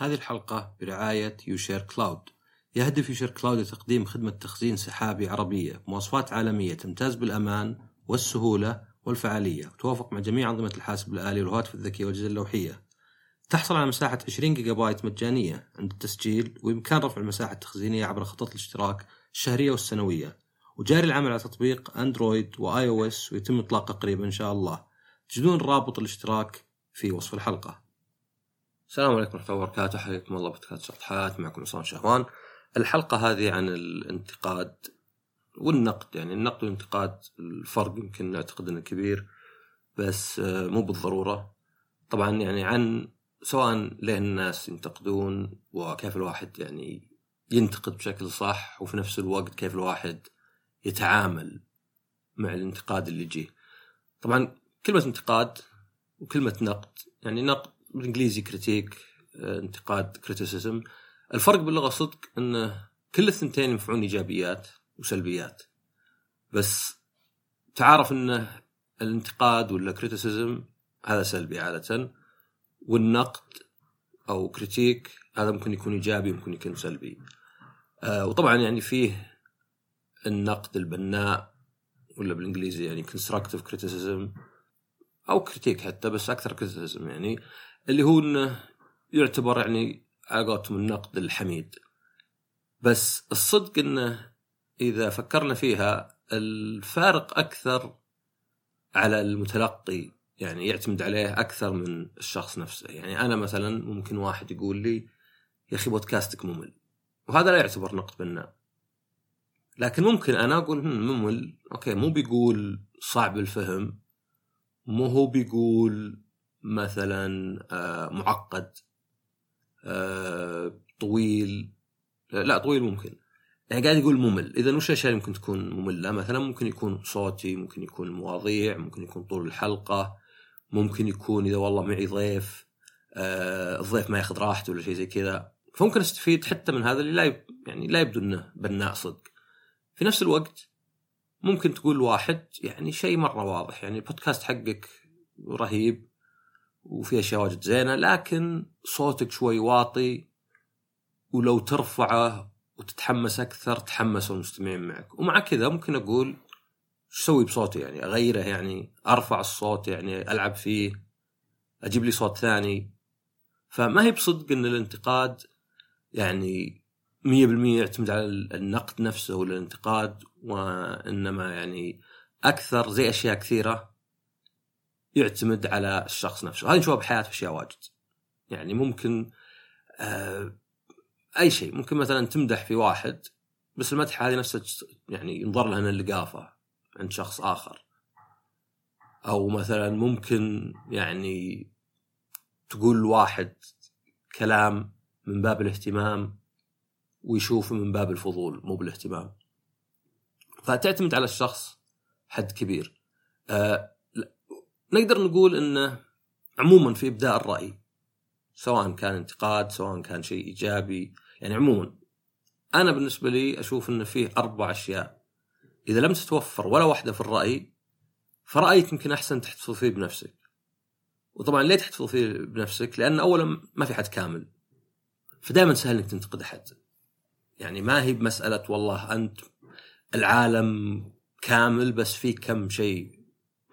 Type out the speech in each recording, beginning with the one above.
هذه الحلقة برعاية يوشير كلاود. يهدف يوشير كلاود لتقديم خدمة تخزين سحابي عربية بمواصفات عالمية تمتاز بالأمان والسهولة والفعالية وتوافق مع جميع أنظمة الحاسب الآلي والهواتف الذكية والأجهزة اللوحية. تحصل على مساحة 20 جيجا بايت مجانية عند التسجيل وبإمكان رفع المساحة التخزينية عبر خطط الاشتراك الشهرية والسنوية. وجاري العمل على تطبيق أندرويد وآي أو إس ويتم إطلاقه قريبا إن شاء الله. تجدون رابط الاشتراك في وصف الحلقة. السلام عليكم ورحمة الله وبركاته. حياكم الله بودكاست شطحات معكم عصام شهوان. الحلقة هذه عن الانتقاد والنقد. يعني النقد والانتقاد الفرق يمكن نعتقد إنه كبير بس آه، مو بالضرورة. طبعا يعني عن سواء ليه الناس ينتقدون وكيف الواحد يعني ينتقد بشكل صح وفي نفس الوقت كيف الواحد يتعامل مع الانتقاد اللي يجيه. طبعا كلمة انتقاد وكلمة نقد يعني نقد بالإنجليزي critique آه، انتقاد criticism الفرق باللغة صدق انه كل الثنتين ينفعون إيجابيات وسلبيات. بس تعرف انه الانتقاد ولا criticism هذا سلبي عادة والنقد أو critique هذا ممكن يكون إيجابي ممكن يكون سلبي. آه وطبعا يعني فيه النقد البناء ولا بالإنجليزي يعني constructive criticism. أو critique حتى بس أكثر criticism يعني اللي هو إنه يعتبر يعني على قولتهم النقد الحميد. بس الصدق إنه إذا فكرنا فيها الفارق أكثر على المتلقي يعني يعتمد عليه أكثر من الشخص نفسه. يعني أنا مثلا ممكن واحد يقول لي يا أخي بودكاستك ممل. وهذا لا يعتبر نقد بناء لكن ممكن أنا أقول ممل. أوكي مو بيقول صعب الفهم. مو هو بيقول مثلا آه، معقد آه، طويل. لا طويل ممكن. يعني قاعد يقول ممل. إذا وش الأشياء ممكن تكون مملة؟ مثلا ممكن يكون صوتي ممكن يكون المواضيع ممكن يكون طول الحلقة ممكن يكون إذا والله معي ضيف آه الضيف ما ياخذ راحته ولا شيء زي كذا. فممكن أستفيد حتى من هذا اللي لا يب... يعني لا يبدو إنه بناء صدق. في نفس الوقت ممكن تقول واحد يعني شيء مرة واضح يعني البودكاست حقك رهيب وفي أشياء واجد زينة لكن صوتك شوي واطي ولو ترفعه وتتحمس أكثر تحمسوا المستمعين معك. ومع كذا ممكن أقول إيش أسوي بصوتي؟ يعني أغيره يعني أرفع الصوت يعني ألعب فيه أجيب لي صوت ثاني. فما هي بصدق إن الانتقاد يعني 100% يعتمد على النقد نفسه ولا الانتقاد وإنما يعني أكثر زي أشياء كثيرة يعتمد على الشخص نفسه. هذه نشوفها بحياته أشياء واجد. يعني ممكن آه أي شيء. ممكن مثلا تمدح في واحد بس المدح هذه نفسها يعني ينظر لها انها اللقافة عند شخص آخر. أو مثلا ممكن يعني تقول واحد كلام من باب الاهتمام ويشوفه من باب الفضول مو بالاهتمام. فتعتمد على الشخص حد كبير. آه نقدر نقول إنه عموما في إبداء الرأي سواء كان انتقاد سواء كان شيء إيجابي يعني عموما. أنا بالنسبة لي أشوف إنه فيه أربع أشياء. إذا لم تتوفر ولا واحدة في الرأي فرأيك يمكن أحسن تحتفظ فيه بنفسك. وطبعا ليه تحتفظ فيه بنفسك؟ لأن اولا ما في حد كامل. فدائما سهل إنك تنتقد أحد. يعني ما هي بمسألة والله أنت العالم كامل بس في كم شيء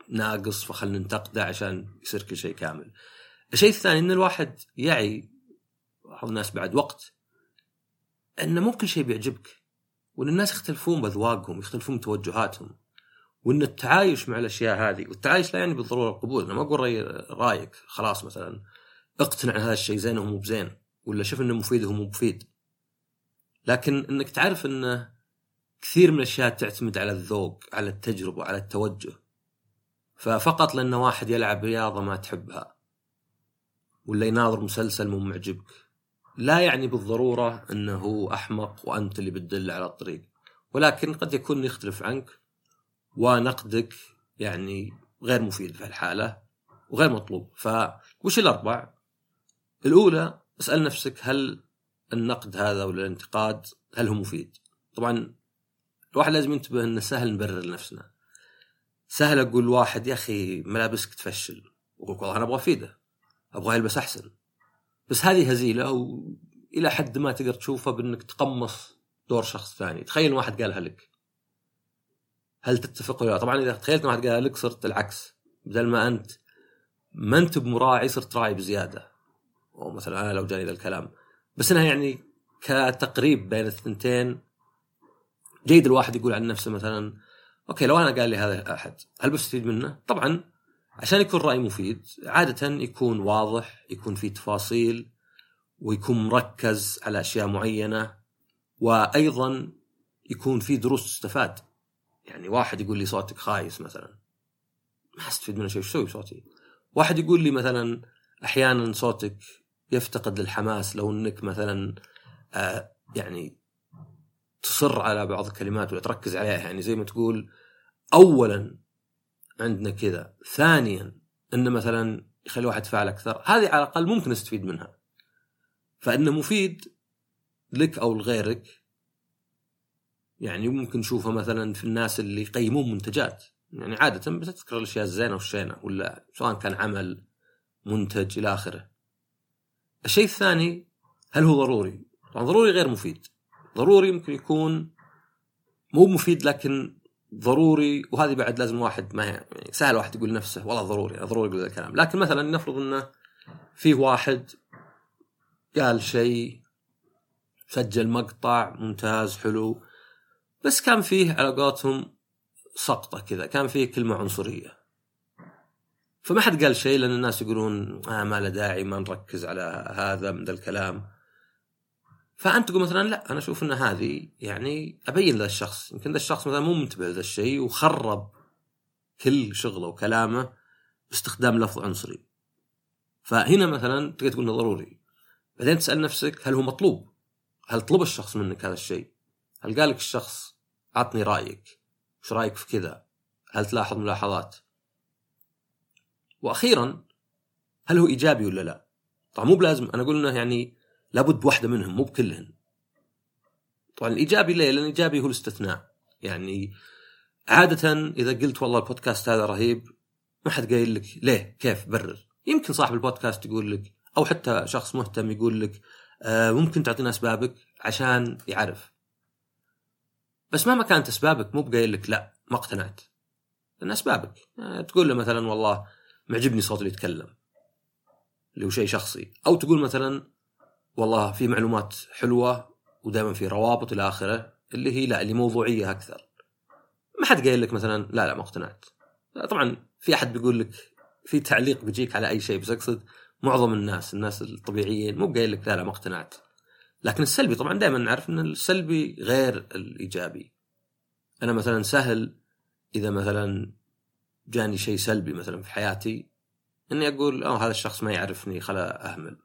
ناقص فخلنا ننتقده عشان يصير كل شيء كامل. الشيء الثاني إن الواحد يعي بعض الناس بعد وقت إن مو كل شيء بيعجبك وإن الناس يختلفون بأذواقهم يختلفون بتوجهاتهم وإن التعايش مع الأشياء هذه والتعايش لا يعني بالضرورة القبول أنا ما أقول رأي رأيك خلاص مثلا اقتنع هذا الشيء زين ومو بزين ولا شوف إنه مفيد ومو مفيد لكن إنك تعرف انه كثير من الأشياء تعتمد على الذوق على التجربة على التوجه. ففقط لأن واحد يلعب رياضة ما تحبها ولا يناظر مسلسل مو معجبك لا يعني بالضرورة أنه هو أحمق وأنت اللي بتدل على الطريق. ولكن قد يكون يختلف عنك ونقدك يعني غير مفيد في الحالة وغير مطلوب. فوش الأربع؟ الأولى اسأل نفسك هل النقد هذا ولا الانتقاد هل هو مفيد؟ طبعا الواحد لازم ينتبه أنه سهل نبرر لنفسنا. سهل أقول واحد يا أخي ملابسك تفشل. وأقول والله أنا أبغى أفيده أبغى يلبس أحسن. بس هذه هزيلة والى حد ما تقدر تشوفها بأنك تقمص دور شخص ثاني. تخيل واحد قالها لك. هل تتفق ولا لا؟ طبعا إذا تخيلت واحد قالها لك صرت العكس. بدل ما أنت ما أنت بمراعي صرت راعي بزيادة. أو مثلا أنا لو جاني ذا الكلام. بس إنها يعني كتقريب بين الثنتين جيد الواحد يقول عن نفسه مثلا أوكي لو أنا قال لي هذا أحد هل بستفيد منه؟ طبعا عشان يكون رأي مفيد عادة يكون واضح يكون فيه تفاصيل ويكون مركز على أشياء معينة وأيضا يكون في دروس تستفاد يعني واحد يقول لي صوتك خايس مثلا ما أستفيد منه شيء إيش أسوي بصوتي؟ واحد يقول لي مثلا أحيانا صوتك يفتقد للحماس. لو إنك مثلا آه يعني تصر على بعض الكلمات ولا تركز عليها يعني زي ما تقول اولا عندنا كذا ثانيا انه مثلا يخلي واحد يتفاعل أكثر هذه على الأقل ممكن استفيد منها. فانه مفيد لك أو لغيرك يعني ممكن نشوفه مثلا في الناس اللي يقيمون منتجات. يعني عادة بتذكر الأشياء الزينة والشينة ولا سواء كان عمل منتج إلى آخره. الشيء الثاني هل هو ضروري؟ طبعا ضروري غير مفيد. ضروري ممكن يكون مو مفيد لكن ضروري وهذه بعد لازم واحد ما يعني سهل واحد يقول نفسه والله ضروري ضروري يقول الكلام لكن مثلا نفرض انه في واحد قال شيء سجل مقطع ممتاز حلو بس كان فيه على قولتهم سقطة كذا كان فيه كلمة عنصرية فما حد قال شيء لأن الناس يقولون آه ما له داعي ما نركز على هذا من ذا الكلام فأنت تقول مثلا لا أنا أشوف أن هذه يعني أبين ذا الشخص يمكن ذا الشخص مثلا مو منتبه لذا الشيء وخرب كل شغله وكلامه باستخدام لفظ عنصري فهنا مثلا تقدر تقول إنه ضروري بعدين تسأل نفسك هل هو مطلوب؟ هل طلب الشخص منك هذا الشيء؟ هل قال لك الشخص عطني رأيك؟ وش رأيك في كذا؟ هل تلاحظ ملاحظات؟ وأخيرا هل هو إيجابي ولا لا؟ طبعا مو بلازم أنا أقول إنه يعني لابد بواحدة منهم مو بكلهن. طبعا الإيجابي ليه؟ لأن الإيجابي هو الاستثناء. يعني عادة إذا قلت والله البودكاست هذا رهيب ما حد قايل لك ليه؟ كيف؟ برر. يمكن صاحب البودكاست يقول لك أو حتى شخص مهتم يقول لك آه ممكن تعطينا أسبابك عشان يعرف. بس مهما كانت أسبابك مو بقايل لك لا ما اقتنعت. لأن أسبابك يعني تقول له مثلا والله معجبني صوت اللي يتكلم. اللي هو شيء شخصي. أو تقول مثلا والله في معلومات حلوة ودائما في روابط إلى آخره اللي هي لا اللي موضوعية أكثر. ما حد قايل لك مثلا لا لا ما اقتنعت. طبعا في أحد بيقول لك في تعليق بيجيك على أي شيء بس أقصد معظم الناس الناس الطبيعيين مو قايل لك لا لا ما اقتنعت. لكن السلبي طبعا دائما نعرف إن السلبي غير الإيجابي. أنا مثلا سهل إذا مثلا جاني شيء سلبي مثلا في حياتي إني أقول آه هذا الشخص ما يعرفني خلا أهمل.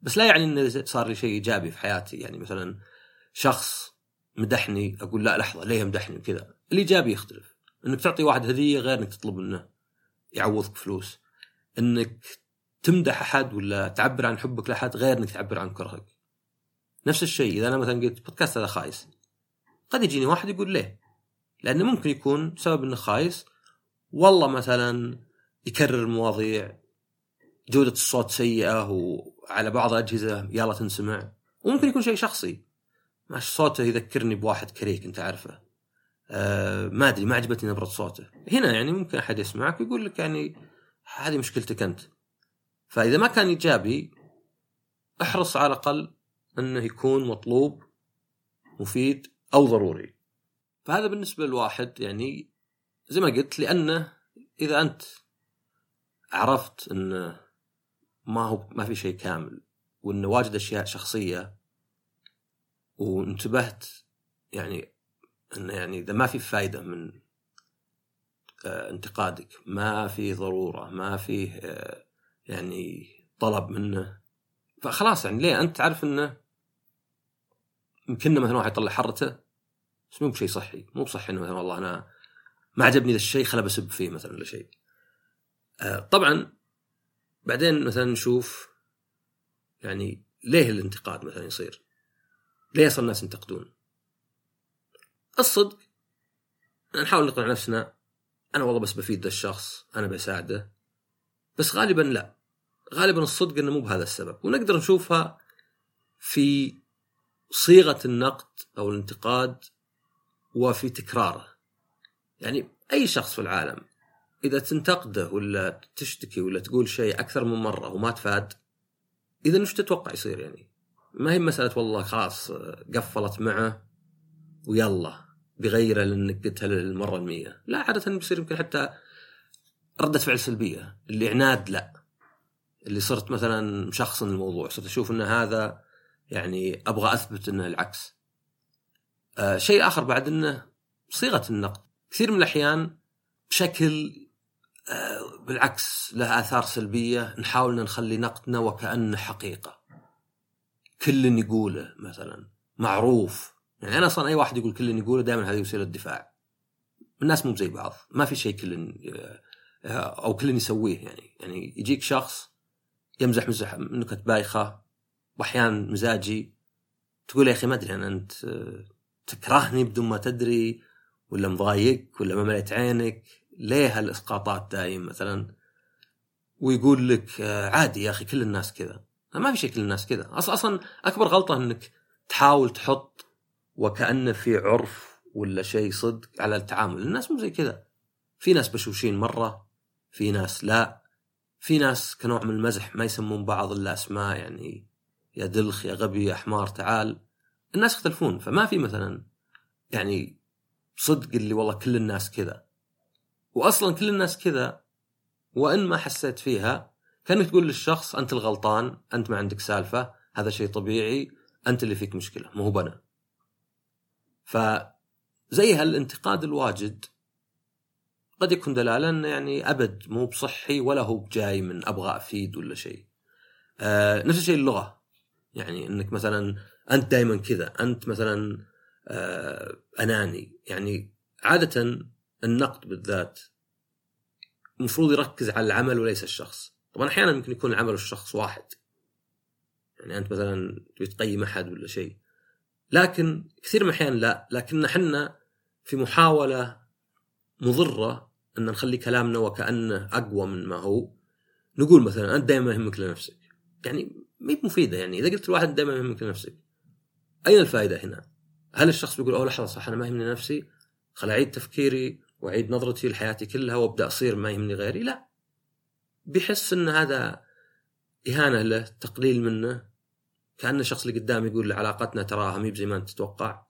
بس لا يعني انه صار لي شيء إيجابي في حياتي. يعني مثلا شخص مدحني أقول لا لحظة ليه مدحني وكذا؟ الإيجابي يختلف. إنك تعطي واحد هدية غير إنك تطلب منه يعوضك فلوس. إنك تمدح أحد ولا تعبر عن حبك لأحد غير إنك تعبر عن كرهك. نفس الشيء. إذا أنا مثلا قلت بودكاست هذا خايس قد يجيني واحد يقول ليه؟ لأنه ممكن يكون سبب إنه خايس والله مثلا يكرر المواضيع جودة الصوت سيئة وعلى بعض الأجهزة يلا تنسمع. وممكن يكون شيء شخصي. ماش صوته يذكرني بواحد كريك أنت عارفه. آه ما أدري ما عجبتني نبرة صوته. هنا يعني ممكن أحد يسمعك ويقول لك يعني هذه مشكلتك أنت. فإذا ما كان إيجابي احرص على الأقل أنه يكون مطلوب مفيد أو ضروري. فهذا بالنسبة للواحد يعني زي ما قلت لأنه إذا أنت عرفت انه ما هو ما في شيء كامل وانه واجد أشياء شخصية وانتبهت يعني انه يعني إذا ما في فائده من آه، انتقادك ما في ضرورة ما فيه آه، يعني طلب منه فخلاص يعني ليه؟ أنت تعرف انه يمكن مثلا واحد يطلع حرته بس مو بشيء صحي مو بصحي إنه مثلا والله أنا ما عجبني ذا الشيء خلا بسب فيه مثلا ولا شيء. آه، طبعا بعدين مثلا نشوف يعني ليه الانتقاد مثلا يصير؟ ليه أصلا الناس ينتقدون؟ الصدق. نحاول نقنع نفسنا أنا والله بس بفيد ذا الشخص أنا بساعده. بس غالبا لا. غالبا الصدق إنه مو بهذا السبب. ونقدر نشوفها في صيغة النقد أو الانتقاد وفي تكراره. يعني أي شخص في العالم إذا تنتقده ولا تشتكي ولا تقول شيء أكثر من مرة وما تفاد إذا وش تتوقع يصير يعني؟ ما هي مسألة والله خلاص قفلت معه ويلا بغيره لأنك قلتها للمرة المية. لا عادة بيصير يمكن حتى ردة فعل سلبية. اللي عناد لا. اللي صرت مثلا مشخصن الموضوع صرت أشوف إن هذا يعني أبغى أثبت إنه العكس. آه شيء آخر بعد إنه صيغة النقد. كثير من الأحيان بشكل آه بالعكس له آثار سلبية نحاول نخلي نقدنا وكأنه حقيقة. كل يقوله مثلا معروف. يعني أنا أصلا أي واحد يقول كل يقوله دائما هذه وسيلة دفاع. الناس مو زي بعض ما في شيء كل أو كل يسويه يعني. يعني يجيك شخص يمزح مزح نكت بايخه واحيانا مزاجي تقول يا أخي ما أدري أنا أنت تكرهني بدون ما تدري. ولا مضايقك ولا ما مليت عينك ليه هالإسقاطات دايم مثلا؟ ويقول لك عادي يا أخي كل الناس كذا. ما في شيء كل الناس كذا. أصلا أكبر غلطة إنك تحاول تحط وكانه في عرف ولا شيء صدق على التعامل. الناس مو زي كذا. في ناس بشوشين مرة في ناس لا. في ناس كنوع من المزح ما يسمون بعض إلا أسماء يعني يا دلخ يا غبي يا حمار تعال. الناس يختلفون. فما في مثلا يعني صدق اللي والله كل الناس كذا. واصلا كل الناس كذا وإن ما حسيت فيها كأنك تقول للشخص أنت الغلطان أنت ما عندك سالفة هذا شيء طبيعي أنت اللي فيك مشكلة مو هو أنا فزي هالانتقاد الواجد قد يكون دلالة إنه يعني أبد مو بصحي ولا هو جاي من أبغى افيد ولا شيء. آه نفس الشيء اللغة. يعني إنك مثلا أنت دائما كذا أنت مثلا أناني. يعني عادة النقد بالذات المفروض يركز على العمل وليس الشخص. طبعا أحيانا ممكن يكون العمل والشخص واحد. يعني أنت مثلا تقيم أحد ولا شيء. لكن كثير من الأحيان لا. لكن إحنا في محاولة مضرة أن نخلي كلامنا وكأنه أقوى من ما هو. نقول مثلا أنت دائما يهمك لنفسك. يعني ما مفيدة. يعني إذا قلت الواحد دائما يهمك لنفسك. أين الفائدة هنا؟ هل الشخص بيقول أوه لحظة صح أنا ما يهمني نفسي خل أعيد تفكيري وأعيد نظرتي لحياتي كلها وأبدأ أصير ما يهمني غيري؟ لا. بيحس إن هذا إهانة له تقليل منه كأن الشخص اللي قدامي يقول علاقتنا تراها مي زي ما أنت تتوقع.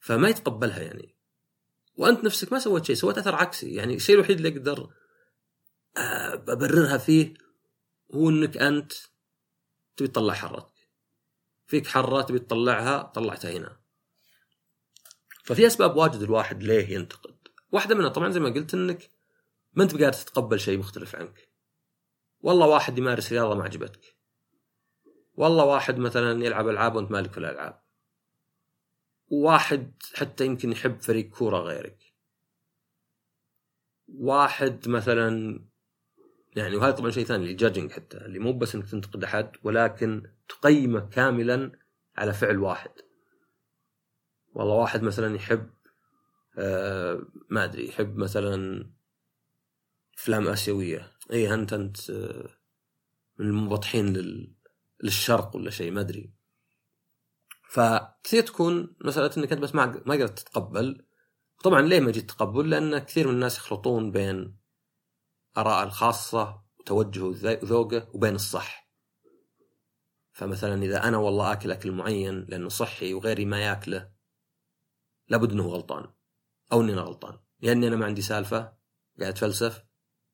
فما يتقبلها يعني. وأنت نفسك ما سويت شيء سويت أثر عكسي. يعني الشيء الوحيد اللي أقدر آه، أبررها فيه هو إنك أنت تبي تطلع حرتك فيك حرة تبي تطلعها طلعتها هنا. ففي أسباب واجد الواحد ليه ينتقد. واحدة منها طبعا زي ما قلت إنك ما أنت بقادر تتقبل شيء مختلف عنك. والله واحد يمارس رياضة ما عجبتك. والله واحد مثلا يلعب ألعاب وأنت مالك في الألعاب. واحد حتى يمكن يحب فريق كورة غيرك. واحد مثلا يعني وهذا طبعا شيء ثاني الجادجنج حتى اللي مو بس إنك تنتقد أحد ولكن تقيمه كاملا على فعل واحد. والله واحد مثلا يحب آه ما أدري يحب مثلا أفلام آسيوية. اي أنت أنت آه من المنبطحين لل... للشرق ولا شيء ما أدري. فكثير تكون مسألة إنك أنت بس ما ما قدرت تتقبل. طبعا ليه ما جيت تقبل لأن كثير من الناس يخلطون بين آراء الخاصة وتوجهه وذوقه وبين الصح. فمثلا إذا أنا والله آكل أكل معين لأنه صحي وغيري ما ياكله لابد إنه غلطان أو إني أنا غلطان. يا إني أنا ما عندي سالفة قاعد أتفلسف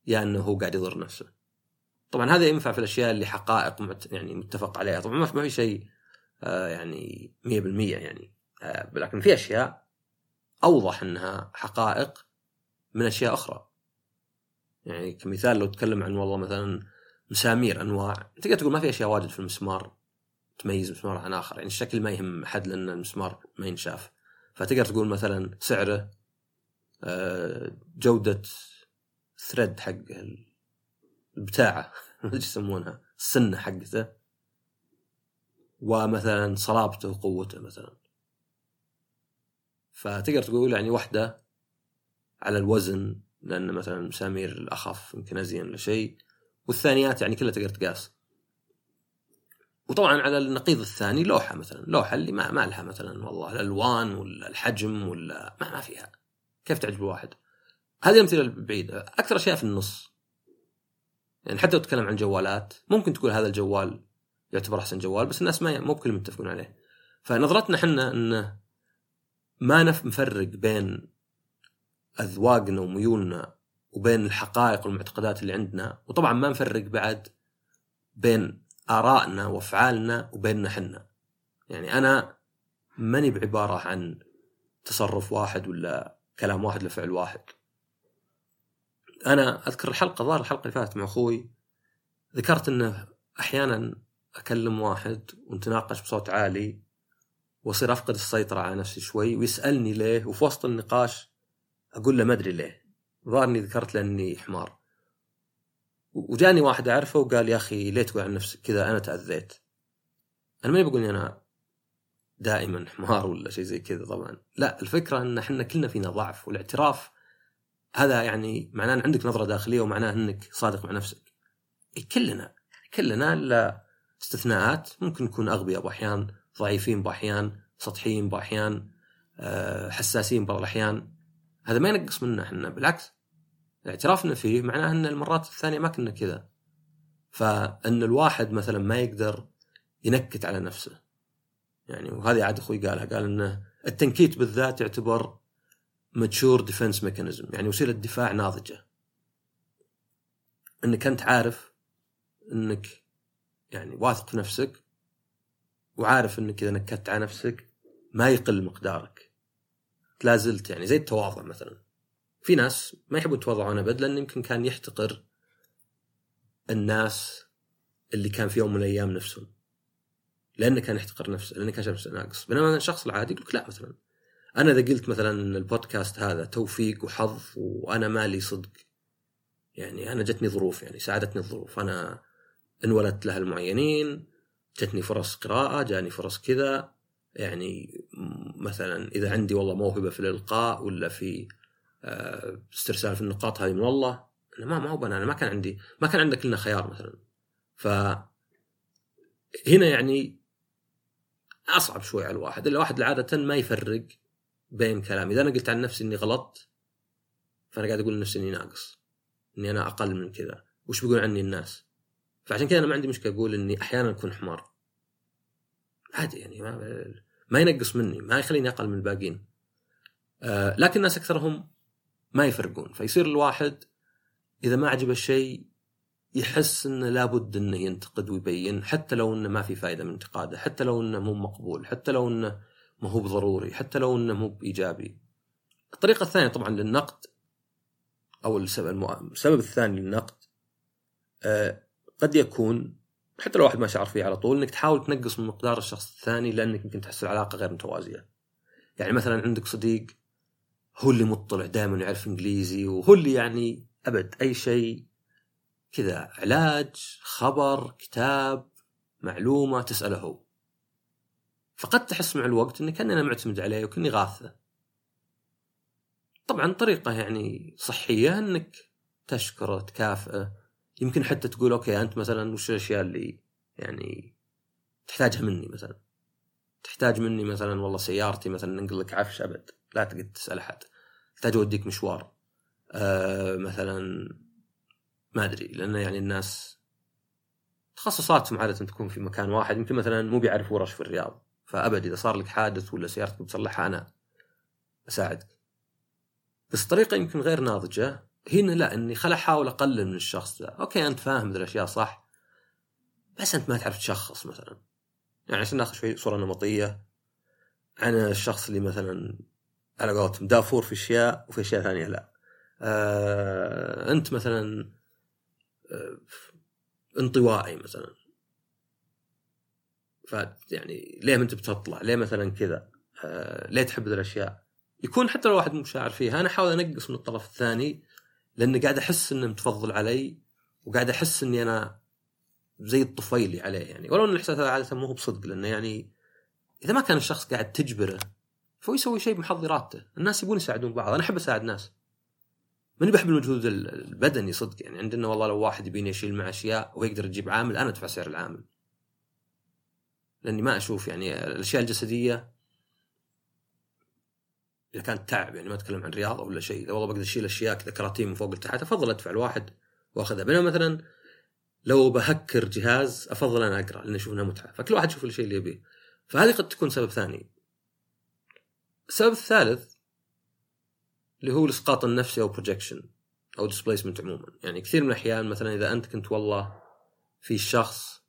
يا إنه هو قاعد يضر نفسه. طبعا هذا ينفع في الأشياء اللي حقائق يعني متفق عليها. طبعا ما في شيء آه يعني 100% يعني. آه لكن في أشياء أوضح إنها حقائق من أشياء أخرى. يعني كمثال لو تكلم عن والله مثلا مسامير أنواع تقدر تقول ما في أشياء واجد في المسمار تميز مسمار عن آخر. يعني الشكل ما يهم أحد لأن المسمار ما ينشاف. فتقدر تقول مثلا سعره آه، جودة ثريد حق البتاعة أدري يسمونها السنة حقته ومثلا صلابته وقوته مثلا. فتقدر تقول يعني واحدة على الوزن لأن مثلا مسامير الأخف يمكن أزين ولا شيء والثانيات يعني كلها تقدر تقاس. وطبعا على النقيض الثاني لوحة مثلا لوحة اللي ما ما لها مثلا والله الألوان ولا الحجم ولا ما, ما فيها. كيف تعجب الواحد؟ هذه الامثله البعيده أكثر اشياء في النص. يعني حتى لو تتكلم عن جوالات ممكن تقول هذا الجوال يعتبر أحسن جوال بس الناس ما مو بكل متفقون عليه. فنظرتنا إحنا انه ما نفرق بين أذواقنا وميولنا وبين الحقائق والمعتقدات اللي عندنا وطبعا ما نفرق بعد بين آرائنا وأفعالنا وبيننا حنا. يعني أنا ماني بعبارة عن تصرف واحد ولا كلام واحد لفعل واحد. أنا أذكر الحلقة ظهر الحلقة اللي فاتت مع أخوي ذكرت أنه أحيانا أكلم واحد ونتناقش بصوت عالي وأصير أفقد السيطرة على نفسي شوي ويسألني ليه وفي وسط النقاش أقول له ما أدري ليه. ظهرني ذكرت لاني حمار. وجاني واحد أعرفه وقال يا أخي ليه تقول عن نفسك كذا؟ أنا تأذيت. أنا ماني بقول إني أنا دائما حمار ولا شيء زي كذا طبعا. لا الفكرة إن إحنا كلنا فينا ضعف والاعتراف هذا يعني معناه إن عندك نظرة داخلية ومعناه إنك صادق مع نفسك. كلنا كلنا إلا استثناءات ممكن نكون أغبياء بأحيان ضعيفين بأحيان سطحيين بأحيان آه، حساسين بعض الأحيان. هذا ما ينقص منا إحنا بالعكس. اعترافنا فيه معناه إن المرات الثانية ما كنا كذا. فإن الواحد مثلا ما يقدر ينكت على نفسه. يعني وهذه عاد أخوي قالها قال إنه التنكيت بالذات يعتبر mature defense mechanism يعني وسيلة دفاع ناضجة. إنك أنت عارف إنك يعني واثق في نفسك وعارف إنك إذا نكت على نفسك ما يقل مقدارك. لا زلت يعني زي التواضع مثلا. في ناس ما يحبون يتواضعون أبد لأن يمكن كان يحتقر الناس اللي كان في يوم من الأيام نفسهم. لأنه كان يحتقر نفسه لأنه كان شايف نفسه ناقص. بينما الشخص العادي يقول لك لا مثلا. أنا إذا قلت مثلا البودكاست هذا توفيق وحظ وأنا مالي صدق يعني أنا جتني ظروف يعني ساعدتني الظروف. أنا انولدت لأهل معينين جتني فرص قراءة جاني فرص كذا. يعني مثلا إذا عندي والله موهبة في الإلقاء ولا في استرسال في النقاط هذه من والله أنا ما ما هو أنا ما كان عندي ما كان عندك لنا خيار مثلا. ف هنا يعني أصعب شوي على الواحد. الواحد عادة ما يفرق بين كلام إذا أنا قلت عن نفسي إني غلط فأنا قاعد أقول لنفسي إني ناقص إني أنا أقل من كذا. وش بيقول عني الناس؟ فعشان كذا أنا ما عندي مشكلة أقول إني أحيانا أكون حمار. عادي يعني ما ما ينقص مني ما يخليني أقل من الباقيين. آه لكن الناس أكثرهم ما يفرقون فيصير الواحد إذا ما عجبه الشيء يحس إنه لابد إنه ينتقد ويبين حتى لو إنه ما في فائده من انتقاده حتى لو إنه مو مقبول حتى لو إنه ما هو بضروري حتى لو إنه مو بإيجابي الطريقة الثانية طبعا للنقد أو السبب, الثاني للنقد آه قد يكون حتى لو واحد ما شعر فيه على طول إنك تحاول تنقص من مقدار الشخص الثاني لأنك يمكن تحس العلاقة غير متوازية. يعني مثلا عندك صديق هو اللي مطلع دائما يعرف إنجليزي وهو اللي يعني أبد أي شيء. كذا علاج خبر كتاب معلومة تسأله. هو فقد تحس مع الوقت انك أنا معتمد عليه وكني غاثة. طبعا طريقة يعني صحية إنك تشكره تكافئه. يمكن حتى تقول أوكي أنت مثلا وش الأشياء اللي يعني تحتاجها مني مثلا؟ تحتاج مني مثلا والله سيارتي مثلا ننقل لك عفش أبد لا تقعد تسأل أحد. احتاج أوديك مشوار. آه مثلا ما أدري لأن يعني الناس تخصصاتهم عادة تكون في مكان واحد يمكن مثلا مو بيعرف ورش في الرياض. فابد إذا صار لك حادث ولا سيارتك بتصلحها أنا أساعدك. بس طريقة يمكن غير ناضجة هنا لا إني خل أحاول أقلل من الشخص ذا. okay أنت فاهم الأشياء صح بس أنت ما تعرف تشخص مثلا. يعني عشان ناخذ شوي صورة نمطية. عن الشخص اللي مثلا على قولتهم دافور في أشياء وفي أشياء ثانية لا آه أنت مثلا آه انطوائي مثلا ف يعني ليه ما أنت بتطلع؟ ليه مثلا كذا؟ آه ليه تحب ذي الأشياء؟ يكون حتى لو واحد مو شاعر فيها أنا أحاول أنقص من الطرف الثاني لأني قاعد أحس إنه متفضل علي وقاعد أحس إني أنا زي الطفيلي عليه يعني ولو إن الإحساس هذا عادة مو هو بصدق لأنه يعني إذا ما كان الشخص قاعد تجبره فهو يسوي شيء بمحض ارادته، الناس يبون يساعدون بعض، أنا أحب أساعد ناس. ماني بحب المجهود البدني صدق يعني. عندنا والله لو واحد يبيني اشيل مع أشياء ويقدر يجيب عامل أنا أدفع سعر العامل. لأني ما أشوف يعني الأشياء الجسدية إذا كانت تعب يعني ما أتكلم عن رياضة ولا شيء. إذا والله بقدر أشيل أشياء كذا كراتين من فوق لتحت أفضل أدفع الواحد وأخذها. بينما مثلا لو بهكر جهاز أفضل أنا أقرأ لأن أشوف إنها متعة. فكل واحد يشوف الشيء اللي يبيه. فهذه قد تكون سبب ثاني. السبب الثالث اللي هو الاسقاط النفسي أو projection أو displacement عموما. يعني كثير من الأحيان مثلا إذا أنت كنت والله في شخص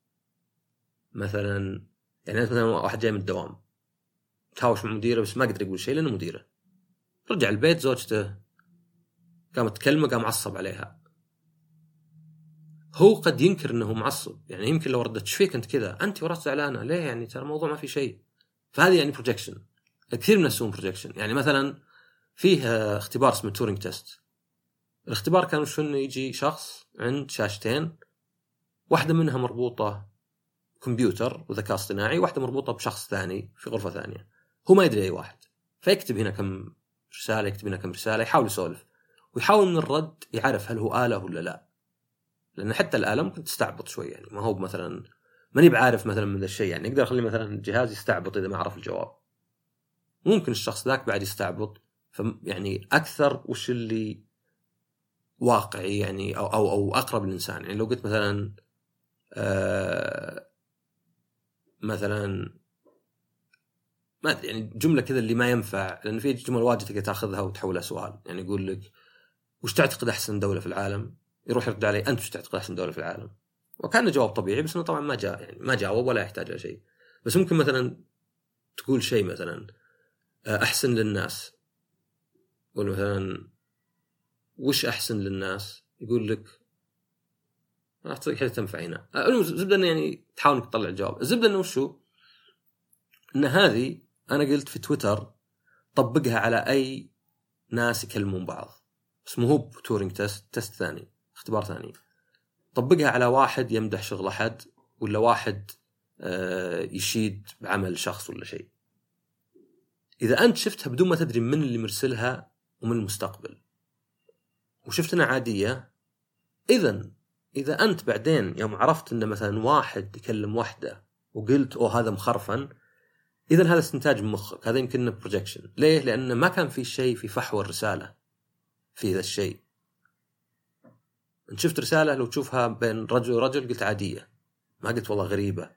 مثلا يعني أنت مثلا واحد جاي من الدوام تهاوش مع مديره بس ما قدر يقول شيء لأنه مديره. رجع البيت زوجته قامت تكلمه قام عصب عليها. هو قد ينكر إنه معصب. يعني يمكن لو ردت إيش فيك أنت كذا؟ أنت وراك زعلانة. ليه يعني؟ ترى الموضوع ما في شيء. فهذه يعني projection كثير من يسوون projection يعني مثلا فيه اختبار اسمه Turing test الاختبار كان وش إنه يجي شخص عند شاشتين واحدة منها مربوطة كمبيوتر وذكاء اصطناعي واحدة مربوطة بشخص ثاني في غرفة ثانية. هو ما يدري أي واحد. فيكتب هنا كم رسالة يكتب هنا كم رسالة يحاول يسولف. ويحاول من الرد يعرف هل هو آلة ولا لا. لأن حتى الآلة ممكن تستعبط شوي يعني. ما هو مثلا ماني بعارف مثلا من ذا الشيء يعني. يقدر أخلي مثلا الجهاز يستعبط إذا ما عرف الجواب. ممكن الشخص ذاك بعد يستعبط. يعني أكثر وش اللي واقعي يعني أو أو, أو أقرب للإنسان. يعني لو قلت مثلا آه مثلا ما يعني جملة كذا اللي ما ينفع. لأن في جمل واجد تقدر تأخذها وتحولها سؤال. يعني يقول لك وش تعتقد أحسن دولة في العالم؟ يروح يرد علي أنت وش تعتقد أحسن دولة في العالم؟ وكان جواب طبيعي بس إنه طبعا ما جاء يعني ما جاوب ولا يحتاج إلى شيء. بس ممكن مثلا تقول شيء مثلا أحسن للناس. يقول مثلا وش أحسن للناس؟ يقول لك ما اعتقد حتى تنفع هنا. الزبده انه يعني تحاول إنك تطلع الجواب. الزبدة إنه وشو؟ إن هذه أنا قلت في تويتر طبقها على أي ناس يكلمون بعض. بس مو هو Turing test test ثاني اختبار ثاني. طبقها على واحد يمدح شغل أحد ولا واحد آه، يشيد بعمل شخص ولا شيء. إذا أنت شفتها بدون ما تدري من اللي مرسلها ومن المستقبل وشفت انها عادية اذا إذا أنت بعدين يوم عرفت إن مثلا واحد يكلم واحدة وقلت أوه هذا مخرفن اذا هذا استنتاج من مخك هذا يمكن projection ليه؟ لأن ما كان في شيء في فحوى الرسالة في ذا الشيء. أنت شفت رسالة لو تشوفها بين رجل ورجل قلت عادية ما قلت والله غريبة.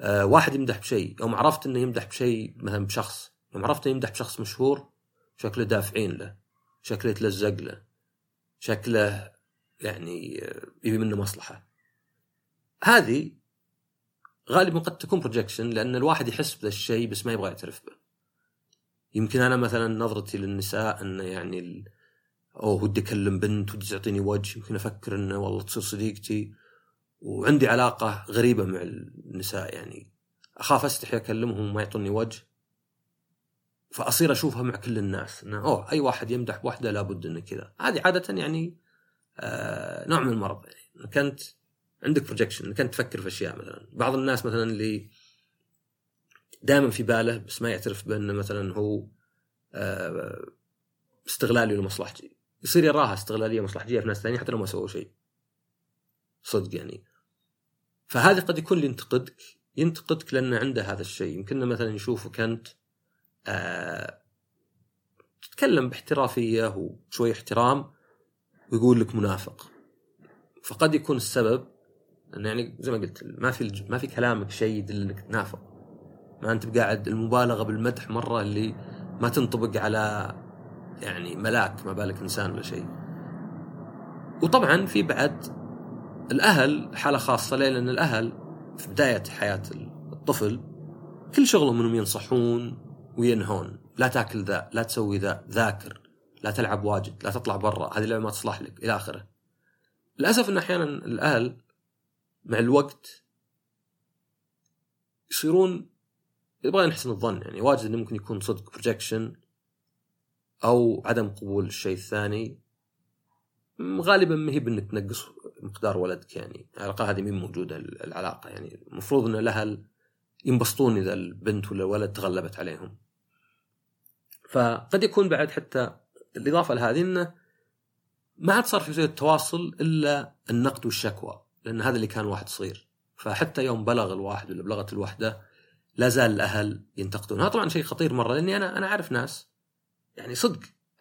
أه واحد يمدح بشيء يوم عرفت إنه يمدح بشيء مثلا بشخص يوم عرفت يمدح بشخص مشهور شكله دافعين له شكله يتلزق له شكله يعني يبي منه مصلحة. هذه غالبا قد تكون بروجكشن لأن الواحد يحس بذا الشيء بس ما يبغى يعترف به. يمكن أنا مثلا نظرتي للنساء انه يعني. أوه ودي أكلم بنت ودي تعطيني وجه يمكن أفكر إنه والله تصير صديقتي. وعندي علاقة غريبة مع النساء يعني. أخاف أستحي أكلمهم وما يعطوني وجه. فأصير أشوفها مع كل الناس. إنه أوه أي واحد يمدح بوحده لابد إنه كذا. هذه عادة يعني آه نوع من المرض يعني. كنت عندك بروجكشن انك انت تفكر في أشياء مثلا. بعض الناس مثلا اللي دائما في باله بس ما يعترف بأنه مثلا هو آه استغلالي لمصلحتي. يصير يراها استغلالية مصلحجيه في ناس ثانية حتى لو ما سووا شيء. صدق يعني. فهذا قد يكون اللي ينتقدك ينتقدك لأنه عنده هذا الشيء. يمكن مثلا يشوفك أنت تتكلم باحترافيه وشوي احترام ويقول لك منافق فقد يكون السبب انه يعني زي ما قلت ما في ما في كلامك شيء يدل إنك تنافق ما أنت بقاعد المبالغة بالمدح مرة اللي ما تنطبق على يعني ملاك ما بالك إنسان ولا شيء وطبعا في بعد الأهل حالة خاصة ليه؟ لأن الأهل في بداية حياة الطفل كل شغلهم إنهم ينصحون وينهون لا تاكل ذا لا تسوي ذا ذاكر. لا تلعب واجد لا تطلع برا. هذه اللعبه ما تصلح لك إلى آخره. للأسف إن أحيانا الأهل مع الوقت يصيرون يبغى نحسن الظن. يعني واجد إنه ممكن يكون صدق projection أو عدم قبول الشيء الثاني. غالبا ما هي بإنك تنقص مقدار ولدك يعني. العلاقه هذه مين موجودة العلاقة. يعني المفروض إن الأهل ينبسطون إذا البنت ولا الولد تغلبت عليهم. فقد يكون بعد حتى الإضافة لهذه إنه ما عاد صار في وسيلة إلا النقد والشكوى لأن هذا اللي كان واحد صغير. فحتى يوم بلغ الواحد ولا بلغت الوحدة لا زال الأهل ينتقدون. هذا طبعا شيء خطير مرة لأني أنا أنا أعرف ناس يعني صدق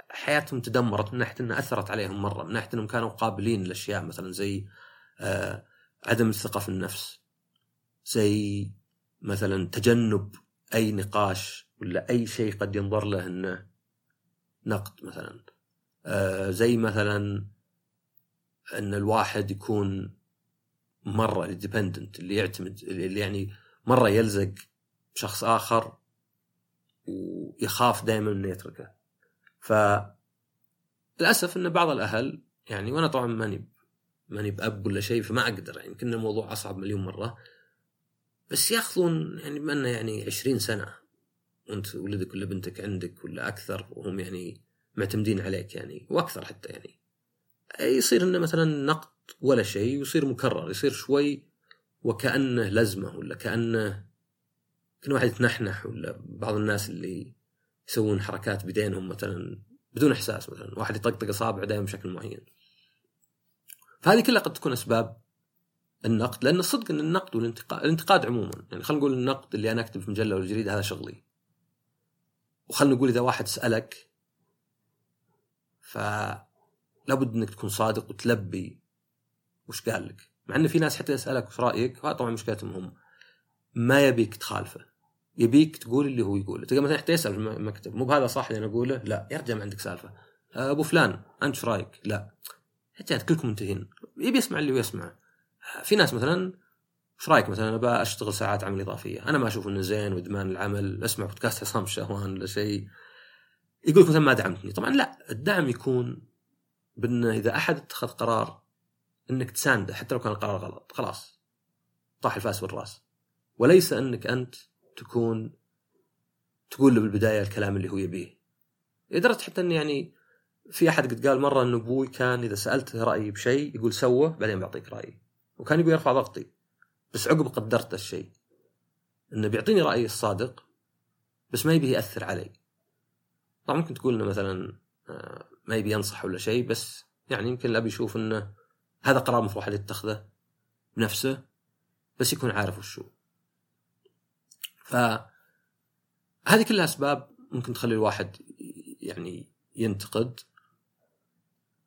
حياتهم تدمرت من ناحية إنها أثرت عليهم مرة من ناحية إنهم كانوا قابلين لأشياء مثلا زي آه عدم الثقة في النفس زي مثلا تجنب أي نقاش ولا أي شيء قد ينظر له إنه نقد مثلا. آه زي مثلا إن الواحد يكون مرة ديبندنت اللي يعتمد اللي يعني مرة يلزق بشخص آخر ويخاف دائما إنه يتركه. ف للاسف إن بعض الأهل يعني وأنا طبعا ماني ماني بأب ولا شيء فما أقدر يعني يمكن الموضوع أصعب مليون مرة. بس ياخذون يعني بما انه يعني 20 سنة. وانت ولدك ولا بنتك عندك ولا أكثر وهم يعني معتمدين عليك يعني وأكثر حتى يعني. يصير إنه مثلا نقد ولا شيء ويصير مكرر يصير شوي وكأنه لزمة ولا كأنه كان واحد يتنحنح ولا بعض الناس اللي يسوون حركات بيدينهم مثلا بدون إحساس مثلا واحد يطقطق اصابعه دائما بشكل معين. فهذه كلها قد تكون أسباب النقد لأن الصدق إن النقد والانتقاد الانتقاد عموما. يعني خلينا نقول النقد اللي أنا أكتب في مجلة ولا جريدة هذا شغلي. وخلينا نقول إذا واحد سألك ف لابد إنك تكون صادق وتلبي وش قال لك. مع إن في ناس حتى يسالك وش رأيك وهذا طبعا مشكلتهم هم. ما يبيك تخالفه. يبيك تقول اللي هو يقوله. تلقى مثلا حتى يسأل في المكتب مو بهذا صح اللي أنا أقوله؟ لا. يا رجال ما عندك سالفة. أبو فلان أنت إيش رأيك؟ لا. رجال كلكم منتهين. يبي يسمع اللي هو يسمعه في ناس مثلا إيش رأيك مثلا أنا أشتغل ساعات عمل إضافية؟ أنا ما أشوف إنه زين وإدمان العمل أسمع بودكاست عصام الشهوان ولا شيء. يقول مثلا ما دعمتني. طبعا لا الدعم يكون بأن إذا أحد اتخذ قرار إنك تسانده حتى لو كان القرار غلط خلاص طاح الفاس بالراس وليس إنك أنت تكون تقول له بالبداية الكلام اللي هو يبيه. لدرجة حتى إني يعني في أحد قد قال مرة ان أبوي كان إذا سألته رأيي بشيء يقول سوه بعدين بعطيك رأيي. وكان يبي يرفع ضغطي. بس عقب قدرت الشيء إنه بيعطيني رأيي الصادق بس ما يبي يأثر علي. طبعا ممكن تقول إنه مثلا آه، ما يبي ينصح ولا شيء بس يعني يمكن الأب يشوف إنه هذا قرار المفروض واحد يتخذه بنفسه بس يكون عارف وشو ف هذه كلها أسباب ممكن تخلي الواحد يعني ينتقد.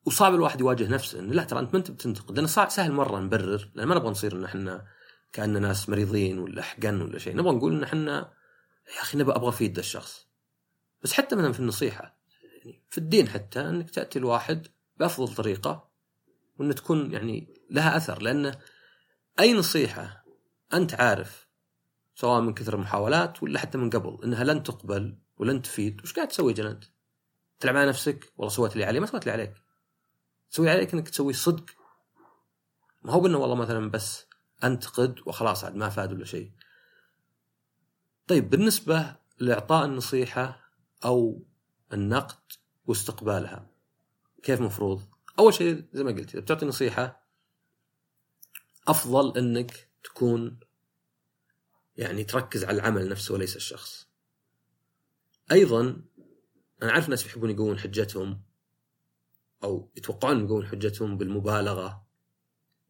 وصعب الواحد يواجه نفسه إنه لا ترى أنت ما أنت بتنتقد لأنه صعب سهل مرة نبرر لأن ما نبغى نصير إن إحنا كاننا ناس مريضين ولا حقن ولا شيء. نبغى نقول إن إحنا يا أخي نبغى أبغى أفيد الشخص. بس حتى مثلا في النصيحة يعني في الدين حتى إنك تأتي الواحد بأفضل طريقة وان تكون يعني لها أثر. لأن أي نصيحة أنت عارف سواء من كثر المحاولات ولا حتى من قبل إنها لن تقبل ولن تفيد. وش قاعد تسوي جنت؟ تلعب على نفسك؟ والله سويت اللي علي ما سويت اللي عليك. تسوي عليك إنك تسوي صدق. ما هو بانه والله مثلا بس أنتقد وخلاص عاد ما فاد ولا شيء. طيب بالنسبة لإعطاء النصيحة أو النقد واستقبالها كيف مفروض؟ أول شيء زي ما قلت إذا بتعطي نصيحة أفضل إنك تكون يعني تركز على العمل نفسه وليس الشخص. أيضا أنا عارف ناس يحبون يقوون حجتهم أو يتوقعون يقوون حجتهم بالمبالغة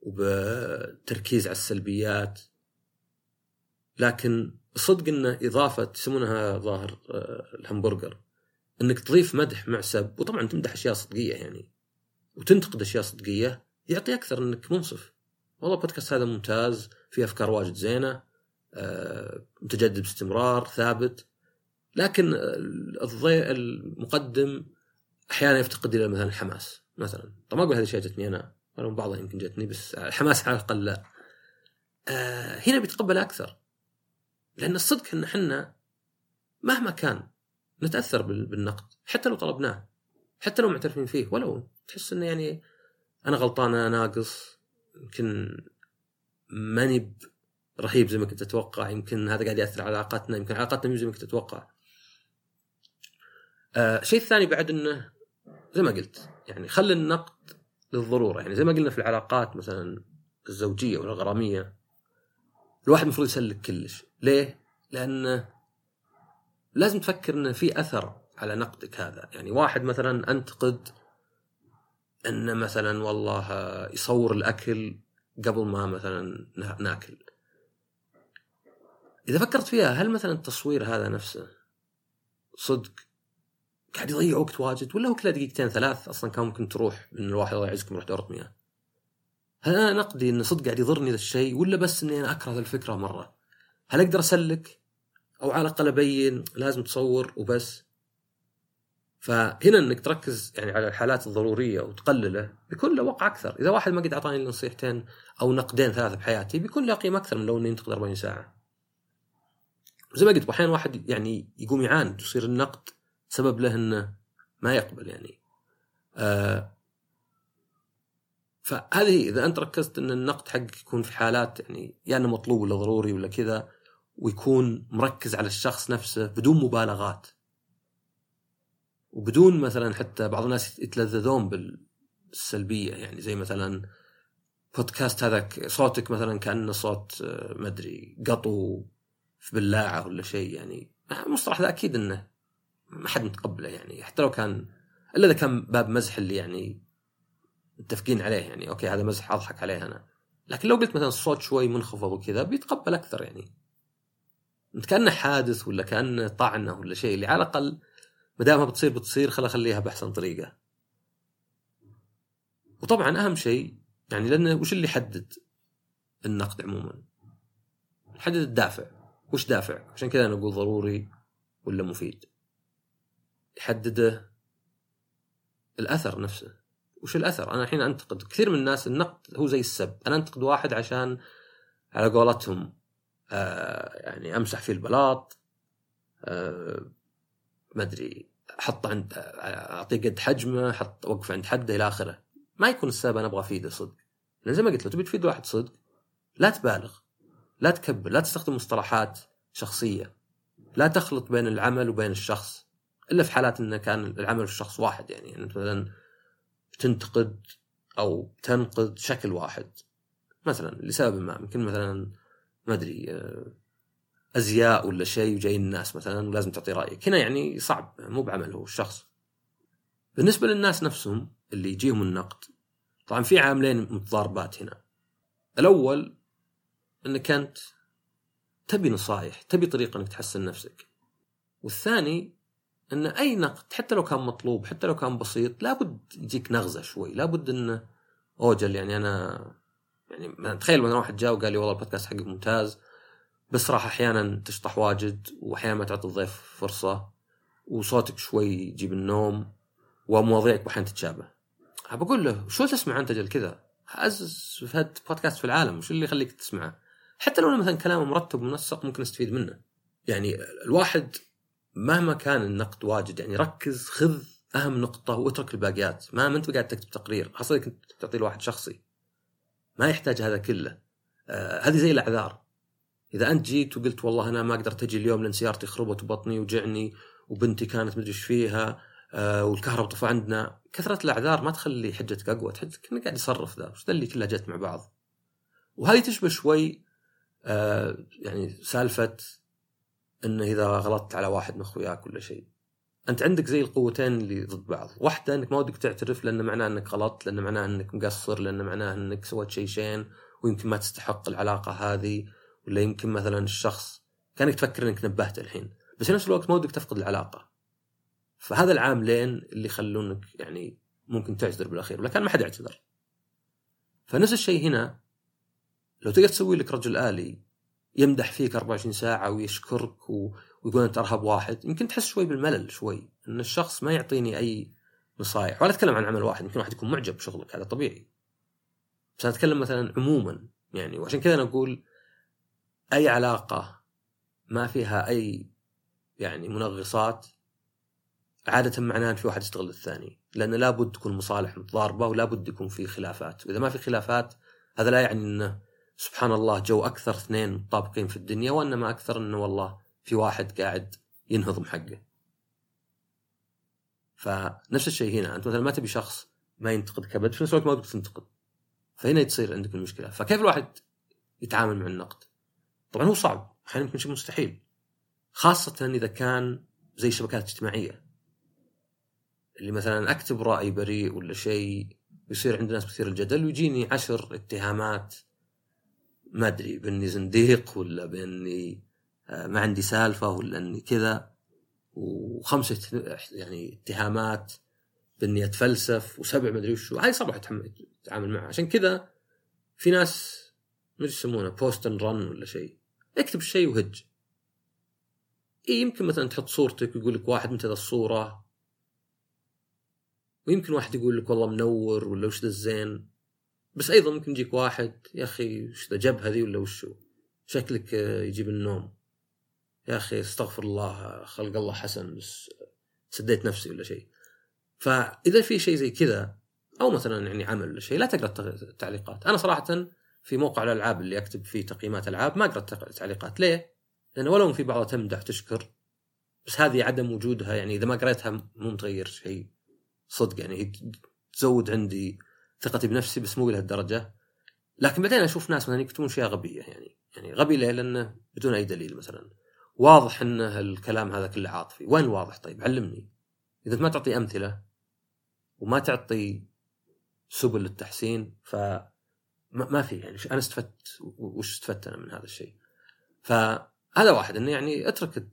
وبالتركيز على السلبيات. لكن الصدق انه إضافة يسمونها ظاهر آه، الهمبرجر إنك تضيف مدح معسب وطبعا تمدح أشياء صدقية يعني وتنتقد أشياء صدقية يعطي أكثر إنك منصف. والله البودكاست هذا ممتاز فيه أفكار واجد زينة آه، متجدد باستمرار ثابت. لكن الضيء المقدم أحيانا يفتقد إلى مثلا الحماس مثلا. طبعا ما أقول هذه الاشياء جتني أنا؟ ولا بعضها يمكن جتني بس الحماس على الأقل لا. آه هنا بيتقبل أكثر. لأن الصدق إن إحنا مهما كان نتأثر بالنقد حتى لو طلبناه حتى لو معترفين فيه ولو تحس إنه يعني أنا غلطان أنا ناقص يمكن ماني رهيب زي ما كنت أتوقع يمكن هذا قاعد يأثر على علاقاتنا يمكن علاقاتنا مو زي ما كنت أتوقع. آه الشيء الثاني بعد إنه زي ما قلت يعني خلي النقد للضرورة. يعني زي ما قلنا في العلاقات مثلا الزوجية ولا الغراميه الواحد المفروض يسلك كلش. ليه؟ لأنه لازم تفكر إنه في أثر على نقدك هذا. يعني واحد مثلا أنتقد إنه مثلا والله يصور الأكل قبل ما مثلا ناكل. إذا فكرت فيها هل مثلا التصوير هذا نفسه صدق قاعد يضيع وقت واجد ولا هو كله دقيقتين ثلاث أصلا كان ممكن تروح إن الواحد الله يعزكم يروح دوره مياه. هل أنا نقدي إن صدق قاعد يضرني ذا الشيء ولا بس إني أنا أكره الفكرة مرة؟ هل أقدر أسلك؟ أو على الأقل أبين لازم تصور وبس. فهنا إنك تركز يعني على الحالات الضرورية وتقلله بيكون له وقع أكثر، إذا واحد ما قد أعطاني نصيحتين أو نقدين ثلاثة بحياتي بيكون له قيمة أكثر من لو انه ينتقد 40 ساعة. زي ما قلت أحيانا واحد يعني يقوم يعاند يصير النقد سبب له إنه ما يقبل يعني. آه فهذه إذا أنت ركزت إن النقد حقك يكون في حالات يعني يا يعني إنه مطلوب ولا ضروري ولا كذا ويكون مركز على الشخص نفسه بدون مبالغات وبدون مثلا حتى بعض الناس يتلذذون بالسلبية يعني زي مثلا بودكاست هذا صوتك مثلا كأنه صوت آه، ما أدري قطو في بلاعه ولا شيء يعني المصطلح ذا أكيد إنه ما حد متقبله يعني حتى لو كان إلا إذا كان باب مزح اللي يعني متفقين عليه يعني okay هذا مزح أضحك عليه أنا لكن لو قلت مثلا الصوت شوي منخفض وكذا بيتقبل أكثر يعني كأنه حادث ولا كانه طعنة ولا شيء اللي على الأقل ما دامها بتصير بتصير خل أخليها بأحسن طريقة. وطبعا أهم شيء يعني لأنه وش اللي يحدد النقد عموما؟ يحدد الدافع، وش دافع؟ عشان كذا نقول ضروري ولا مفيد. يحدده الأثر نفسه. وش الأثر؟ أنا الحين أنتقد كثير من الناس النقد هو زي السب، أنا أنتقد واحد عشان على قولتهم آه يعني أمسح فيه البلاط آه ما أدري احطه عند أعطيه قد حجمه أحط اوقفه عند حده إلى آخره ما يكون السبب أنا أبغى أفيده صدق لأن زي ما قلت لو تبي تفيد واحد صدق لا تبالغ لا تكبر لا تستخدم مصطلحات شخصية لا تخلط بين العمل وبين الشخص إلا في حالات إنه كان العمل والشخص واحد يعني, انت مثلا تنتقد أو تنقد شكل واحد. مثلا لسبب ما يمكن مثلا ما أدري آه، أزياء ولا شيء وجايين الناس مثلا ولازم تعطي رأيك. هنا يعني صعب مو بعمل هو الشخص. بالنسبة للناس نفسهم اللي يجيهم النقد طبعا في عاملين متضاربات هنا. الأول إنك انت تبي نصايح تبي طريقة إنك تحسن نفسك. والثاني إن أي نقد حتى لو كان مطلوب حتى لو كان بسيط لابد يجيك نغزة شوي لابد انه أوجل يعني أنا يعني تخيل مثلا واحد جاء وقال لي والله البودكاست حقك ممتاز بس راح أحيانا تشطح واجد وأحيانا ما تعطي الضيف فرصة وصوتك شوي يجيب النوم ومواضيعك أحيانا تتشابه. بقول له شو تسمع أنت جل كذا؟ أعز في بودكاست في العالم وش اللي يخليك تسمعه؟ حتى لو مثلا كلامه مرتب ومنسق ممكن نستفيد منه. يعني الواحد مهما كان النقد واجد يعني ركز خذ أهم نقطة واترك الباقيات. ما أنت قاعد تكتب تقرير. خاصه كنت تعطيه لواحد شخصي. ما يحتاج هذا كله. آه هذه زي الأعذار. إذا أنت جيت وقلت والله أنا ما قدرت أجي اليوم لأن سيارتي خربت وبطني وجعني وبنتي كانت مدري إيش فيها آه والكهرباء طفى عندنا. كثرة الأعذار ما تخلي حجتك أقوى. تحس كأنه قاعد يصرف ذا. وش اللي كلها جت مع بعض؟ وهذه تشبه شوي آه يعني سالفة إنه إذا غلطت على واحد من أخوياك ولا شيء. أنت عندك زي القوتين اللي ضد بعض. واحدة إنك ما ودك تعترف لأن معناه إنك غلطت لأن معناه إنك مقصر لأن معناه إنك سويت شيء شين ويمكن ما تستحق العلاقة هذه ولا يمكن مثلا الشخص كأنك تفكر إنك نبهته الحين. بس في نفس الوقت ما ودك تفقد العلاقة. فهذا العاملين اللي يخلونك يعني ممكن تعتذر بالأخير ولكن ما حد يعتذر. فنفس الشيء هنا. لو تقدر تسوي لك رجل آلي يمدح فيك 24 ساعة ويشكرك و... ويقول أنت أرهب واحد. يمكن تحس شوي بالملل شوي أن الشخص ما يعطيني أي نصائح ولا أتكلم عن عمل واحد يمكن واحد يكون معجب بشغلك هذا طبيعي. بس أنا أتكلم مثلا عموما يعني وعشان كذا أنا أقول أي علاقة ما فيها أي يعني منغصات عادة معناها إن في واحد يستغل الثاني لأن لابد تكون مصالح متضاربة ولابد يكون في خلافات. وإذا ما في خلافات هذا لا يعني إنه سبحان الله جو أكثر اثنين متطابقين في الدنيا وإنما أكثر إنه والله في واحد قاعد ينهضم حقه. فنفس الشيء هنا أنت مثلا ما تبي شخص ما ينتقد كبد في نفس الوقت ما تبي تنتقد. فهنا تصير عندك المشكلة. فكيف الواحد يتعامل مع النقد؟ طبعا هو صعب أحيانا يمكن شيء مستحيل. خاصة إذا كان زي الشبكات الاجتماعية. اللي مثلا أكتب رأي بريء ولا شيء ويصير عند ناس كثير الجدل ويجيني عشر اتهامات ما أدري بإني زنديق ولا بإني آه، ما عندي سالفة ولا إني كذا. وخمسة يعني اتهامات بإني أتفلسف وسبع ما أدري وش هاي صعبه تتعامل معها. عشان كذا في ناس ما يسمونه post and run ولا شيء. اكتب شيء وهج. إيه يمكن مثلا تحط صورتك ويقول لك واحد ذا الصورة. ويمكن واحد يقول لك والله منور ولا وش ذا الزين. بس أيضا ممكن يجيك واحد يا أخي وش ذا جبهه ذي ولا وشو شكلك يجيب النوم. يا أخي استغفر الله خلق الله حسن بس سديت نفسي ولا شيء. فإذا في شيء زي كذا أو مثلا يعني عمل ولا شيء لا تقرأ التعليقات. أنا صراحة في موقع الألعاب اللي أكتب فيه تقييمات ألعاب ما أقرأ التعليقات. ليه؟ لأنه ولو في بعضها تمدح تشكر بس هذه عدم وجودها يعني إذا ما قريتها مو متغير شيء. صدق يعني تزود عندي ثقتي بنفسي بس مو لهالدرجة. لكن بعدين أشوف ناس مثلا يكتبون أشياء غبية يعني يعني غبي ليه؟ لأنه بدون أي دليل مثلا. واضح إن الكلام هذا كله عاطفي. وين واضح؟ طيب علمني. إذا ما تعطي أمثلة وما تعطي سبل للتحسين ف ما في يعني أنا استفدت وش استفدت أنا من هذا الشيء؟ فهذا واحد إنه يعني أترك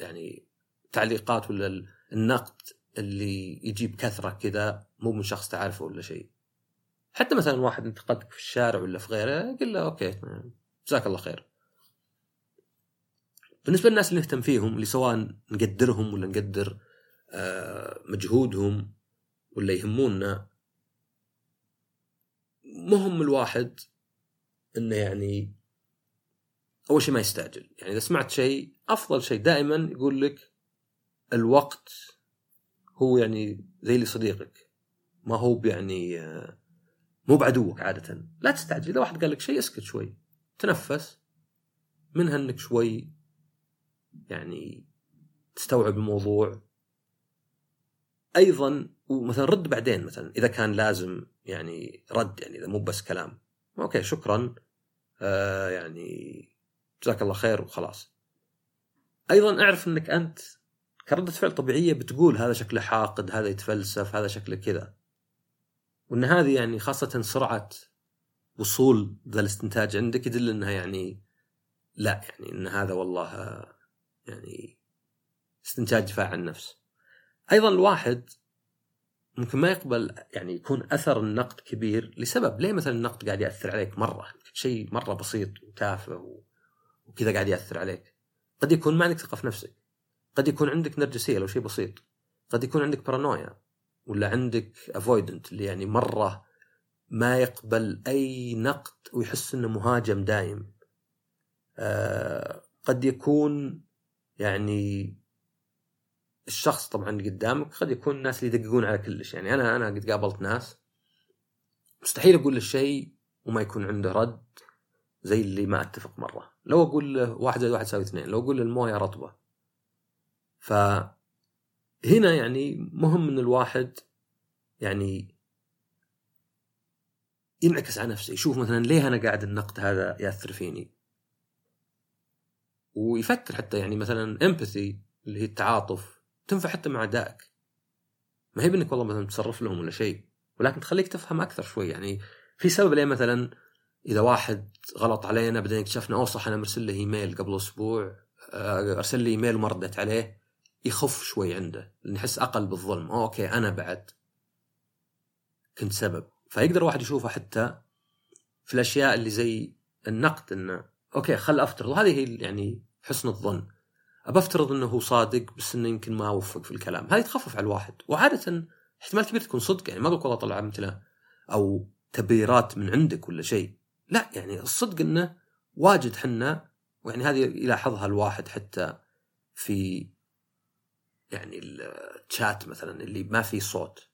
يعني تعليقات ولا النقد اللي يجيب كثرة كذا مو من شخص تعرفه ولا شيء. حتى مثلا واحد انتقدك في الشارع ولا في غيره قل له أوكي جزاك الله خير. بالنسبة للناس اللي نهتم فيهم اللي سواء نقدرهم ولا نقدر آه، مجهودهم ولا يهمونا مهم الواحد إنه يعني أول شيء ما يستعجل. يعني إذا سمعت شيء أفضل شيء دائما يقول لك الوقت هو يعني زي اللي صديقك. ما هو يعني مو بعدوك عادة. لا تستعجل. إذا واحد قال لك شيء اسكت شوي. تنفس. منها أنك شوي يعني تستوعب الموضوع. أيضا ومثلا رد بعدين مثلا إذا كان لازم يعني رد يعني إذا مو بس كلام. أوكي شكرا. آه يعني جزاك الله خير وخلاص. أيضا أعرف أنك أنت كردة فعل طبيعية بتقول هذا شكله حاقد هذا يتفلسف هذا شكله كذا وإن هذه يعني خاصة سرعة وصول ذا الاستنتاج عندك يدل إنها يعني لا يعني إن هذا والله يعني استنتاج دفاع عن النفس. أيضا الواحد ممكن ما يقبل يعني يكون أثر النقد كبير لسبب ليه مثلا النقد قاعد يأثر عليك مرة شيء مرة بسيط وتافه وكذا قاعد يأثر عليك. قد يكون ما عندك ثقة في نفسك. قد يكون عندك نرجسية لو شيء بسيط. قد يكون عندك بارانويا ولا عندك افويدنت اللي يعني مرة ما يقبل أي نقد ويحس إنه مهاجم دايم. آه قد يكون يعني الشخص طبعا قدامك قد يكون الناس اللي يدققون على كلش. يعني أنا أنا قد قابلت ناس مستحيل أقول له شيء وما يكون عنده رد زي اللي ما أتفق مرة. لو أقول له واحد زائد واحد يساوي اثنين لو أقول له الموية رطبة. ف هنا يعني مهم إن الواحد يعني ينعكس على نفسه يشوف مثلا ليه أنا قاعد النقد هذا يأثر فيني؟ ويفكر حتى يعني مثلا امباثي اللي هي التعاطف تنفع حتى مع اعدائك ما هي بإنك والله مثلا تصرف لهم ولا شيء ولكن تخليك تفهم أكثر شوي. يعني في سبب ليه مثلا إذا واحد غلط علينا بعدين اكتشفنا أوه صح أنا مرسل له إيميل قبل أسبوع آه، أرسل لي إيميل وما رديت عليه. يخف شوي عنده لأن يحس أقل بالظلم. okay أنا بعد كنت سبب. فيقدر واحد يشوفها حتى في الأشياء اللي زي النقد إنه okay خل أفترض. وهذه هي يعني حسن الظن. افترض إنه هو صادق بس إنه يمكن ما وفق في الكلام. هذه تخفف على الواحد. وعادة احتمال كبير تكون صدق. يعني ما أقول والله طلع مثله أو تبريرات من عندك ولا شيء. لا يعني الصدق إنه واجد حنا. ويعني هذه يلاحظها الواحد حتى في يعني الشات مثلا اللي ما في صوت.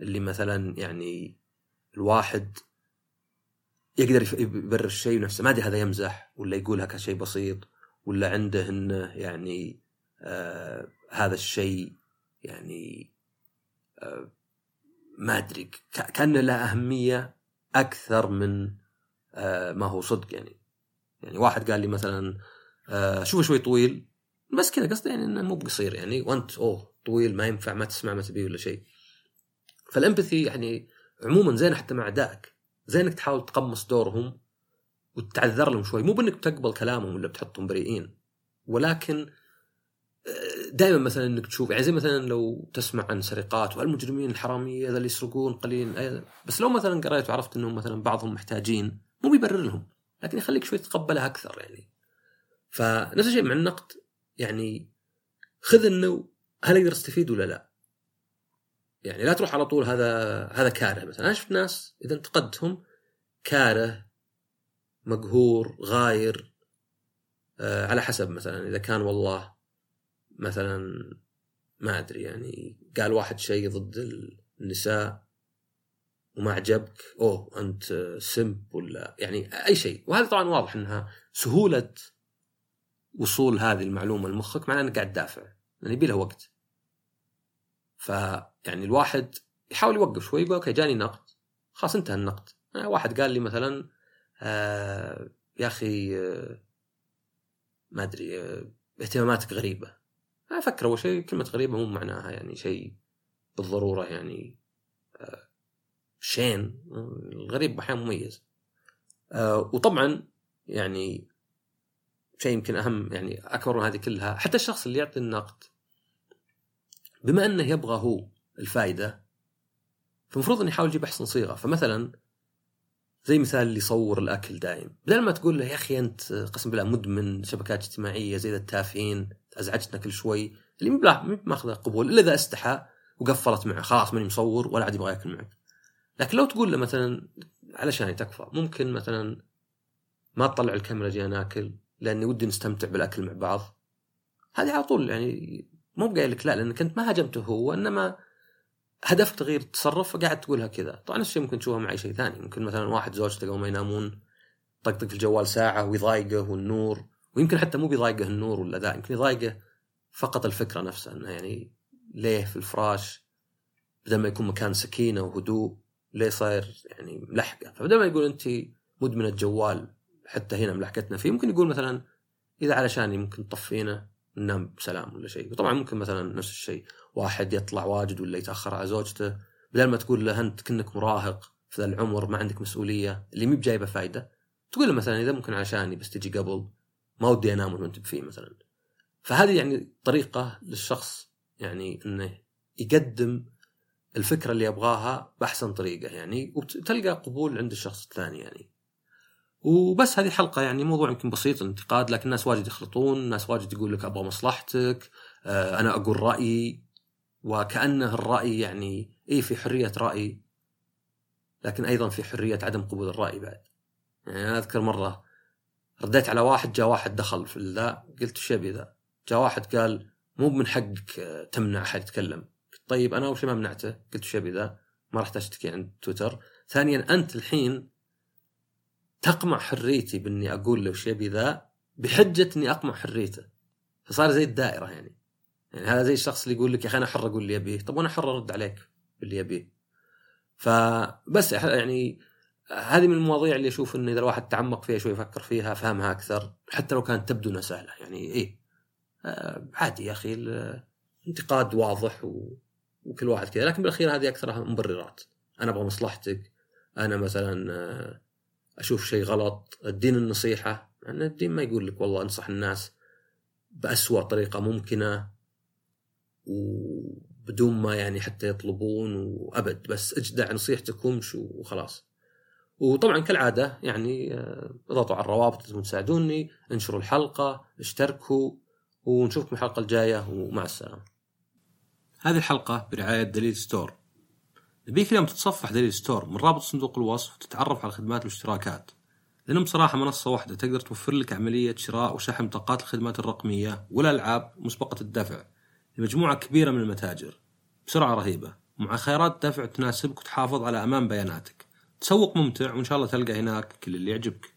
اللي مثلا يعني الواحد يقدر يبرر الشيء نفسه ما أدري هذا يمزح ولا يقولها كشيء بسيط ولا عنده إنه يعني آه هذا الشيء يعني آه ما أدري. كان له أهمية أكثر من آه ما هو صدق يعني. يعني واحد قال لي مثلا آه شوف شوي طويل. بس كذا قصدي يعني إنه مو بقصير يعني. وانت أوه طويل ما ينفع ما تسمع ما تبيه ولا شيء. فالإمباثي يعني عموما زين حتى مع اعدائك زين إنك تحاول تقمص دورهم وتعذر لهم شوي. مو بإنك بتقبل كلامهم ولا بتحطهم بريئين. ولكن دائما مثلا إنك تشوف يعني زي مثلا لو تسمع عن سرقات والمجرمين الحرامية هذا اللي يسرقون قليل بس لو مثلا قريت وعرفت إنهم مثلا بعضهم محتاجين مو بيبرر لهم. لكن يخليك شوي تتقبلها أكثر يعني. فنفس الشيء مع النقد. يعني خذ انه هل أقدر أستفيد ولا لا؟ يعني لا تروح على طول هذا هذا كاره مثلا. أنا شفت ناس إذا انتقدتهم كاره مقهور غاير آه على حسب مثلا. إذا كان والله مثلا ما أدري يعني قال واحد شيء ضد النساء وما عجبك أوه أنت سمب ولا يعني أي شيء. وهذا طبعا واضح إنها سهولة وصول هذه المعلومة لمخك معناه إنك قاعد تدافع. يعني يبي له وقت. فيعني الواحد يحاول يوقف شوي يقول أوكي جاني نقد. خلاص انتهى النقد. يعني واحد قال لي مثلا آه يا أخي آه ما أدري آه اهتماماتك غريبة. أفكر أول شيء كلمة غريبة مو معناها يعني شيء بالضرورة يعني آه شين. الغريب أحيانا مميز. آه وطبعا يعني شيء يمكن أهم يعني أكبر من هذه كلها. حتى الشخص اللي يعطي النقد بما أنه يبغى هو الفائده فالمفروض إنه يحاول يجيب أحسن صيغة. فمثلا زي مثال اللي يصور الأكل دايم. بدل ما تقول له يا أخي أنت قسم بالله مدمن شبكات اجتماعية زي التافهين أزعجتنا كل شوي. اللي مو ماخذه قبول إلا إذا استحى وقفلت معه. خلاص ماني مصور ولا عاد يبغى يأكل معك. لكن لو تقول له مثلا علشان تكفى ممكن مثلا ما تطلع الكاميرا جي ناكل. لأني ودي نستمتع بالأكل مع بعض. هذه على طول يعني مو قايل لك لا لأنك أنت ما هاجمته هو إنما هدفك تغيير التصرف فقاعد تقولها كذا. طبعا نفس الشيء ممكن تشوفها مع أي شيء ثاني. ممكن مثلا واحد زوجته قبل ما ينامون طقطق في الجوال ساعة ويضايقه والنور ويمكن حتى مو بيضايقه النور ولا ذا يمكن يضايقه فقط الفكرة نفسها إنه يعني ليه في الفراش بدل ما يكون مكان سكينة وهدوء ليه صاير يعني ملحقة. فبدل ما يقول أنت مدمنة جوال حتى هنا ملحقتنا فيه. ممكن يقول مثلا إذا علشان ممكن تطفينا ننام بسلام ولا شيء. وطبعا ممكن مثلا نفس الشيء. واحد يطلع واجد ولا يتأخر على زوجته. بدل ما تقول له أنت كنك مراهق في ذا العمر ما عندك مسؤولية اللي مي بجايبه فايدة. تقول له مثلا إذا ممكن عشاني بس تجي قبل ما ودي أنام وأنت فيه مثلا. فهذه يعني طريقة للشخص يعني إنه يقدم الفكرة اللي يبغاها بأحسن طريقة يعني وتلقى قبول عند الشخص الثاني يعني. وبس هذه حلقه يعني موضوع يمكن بسيط الانتقاد لكن الناس واجد يخلطون الناس واجد يقول لك أبغى مصلحتك آه أنا أقول رأيي وكأنه الرأي يعني اي في حرية رأي لكن أيضا في حرية عدم قبول الرأي بعد. يعني أنا أذكر مرة رديت على واحد جاء واحد دخل في ذا قلت إيش يبي ذا؟ جاء واحد قال مو من حقك تمنع أحد يتكلم. طيب أنا أول شيء ما منعته قلت إيش يبي ذا؟ ما راح اشتكي عند تويتر. ثانيا أنت الحين تقمع حريتي بإني أقول له وش يبي ذا بحجة إني أقمع حريته. فصار زي الدائرة يعني. يعني هذا زي الشخص اللي يقول لك يا أخي أنا حر أقول اللي أبيه. طب وأنا حر أرد عليك باللي أبيه. فبس يعني هذه من المواضيع اللي أشوف إنه إذا الواحد تعمق فيها شوي يفكر فيها فهمها أكثر. حتى لو كانت تبدو إنها سهلة يعني إيه. آه عادي يا أخي الانتقاد واضح و... وكل واحد كذا. لكن بالأخير هذه أكثرها مبررات. أنا أبغى مصلحتك. أنا مثلا آه أشوف شيء غلط الدين النصيحة. يعني الدين ما يقول لك والله أنصح الناس بأسوأ طريقة ممكنة وبدون ما يعني حتى يطلبون وأبد بس اجدع نصيحتك وامشوا وخلاص. وطبعا كالعادة يعني آه، إضغطوا على الروابط تساعدوني انشروا الحلقة اشتركوا ونشوفكم الحلقة الجاية ومع السلامة. هذه الحلقة برعاية دليل ستور. نبيك اليوم تتصفح دليل ستور من رابط صندوق الوصف وتتعرف على خدمات الاشتراكات. لأنهم بصراحة منصة واحدة تقدر توفر لك عملية شراء وشحن بطاقات الخدمات الرقمية والألعاب مسبقة الدفع لمجموعة كبيرة من المتاجر. بسرعة رهيبة. ومع خيارات دفع تناسبك وتحافظ على أمان بياناتك. تسوق ممتع وإن شاء الله تلقى هناك كل اللي يعجبك.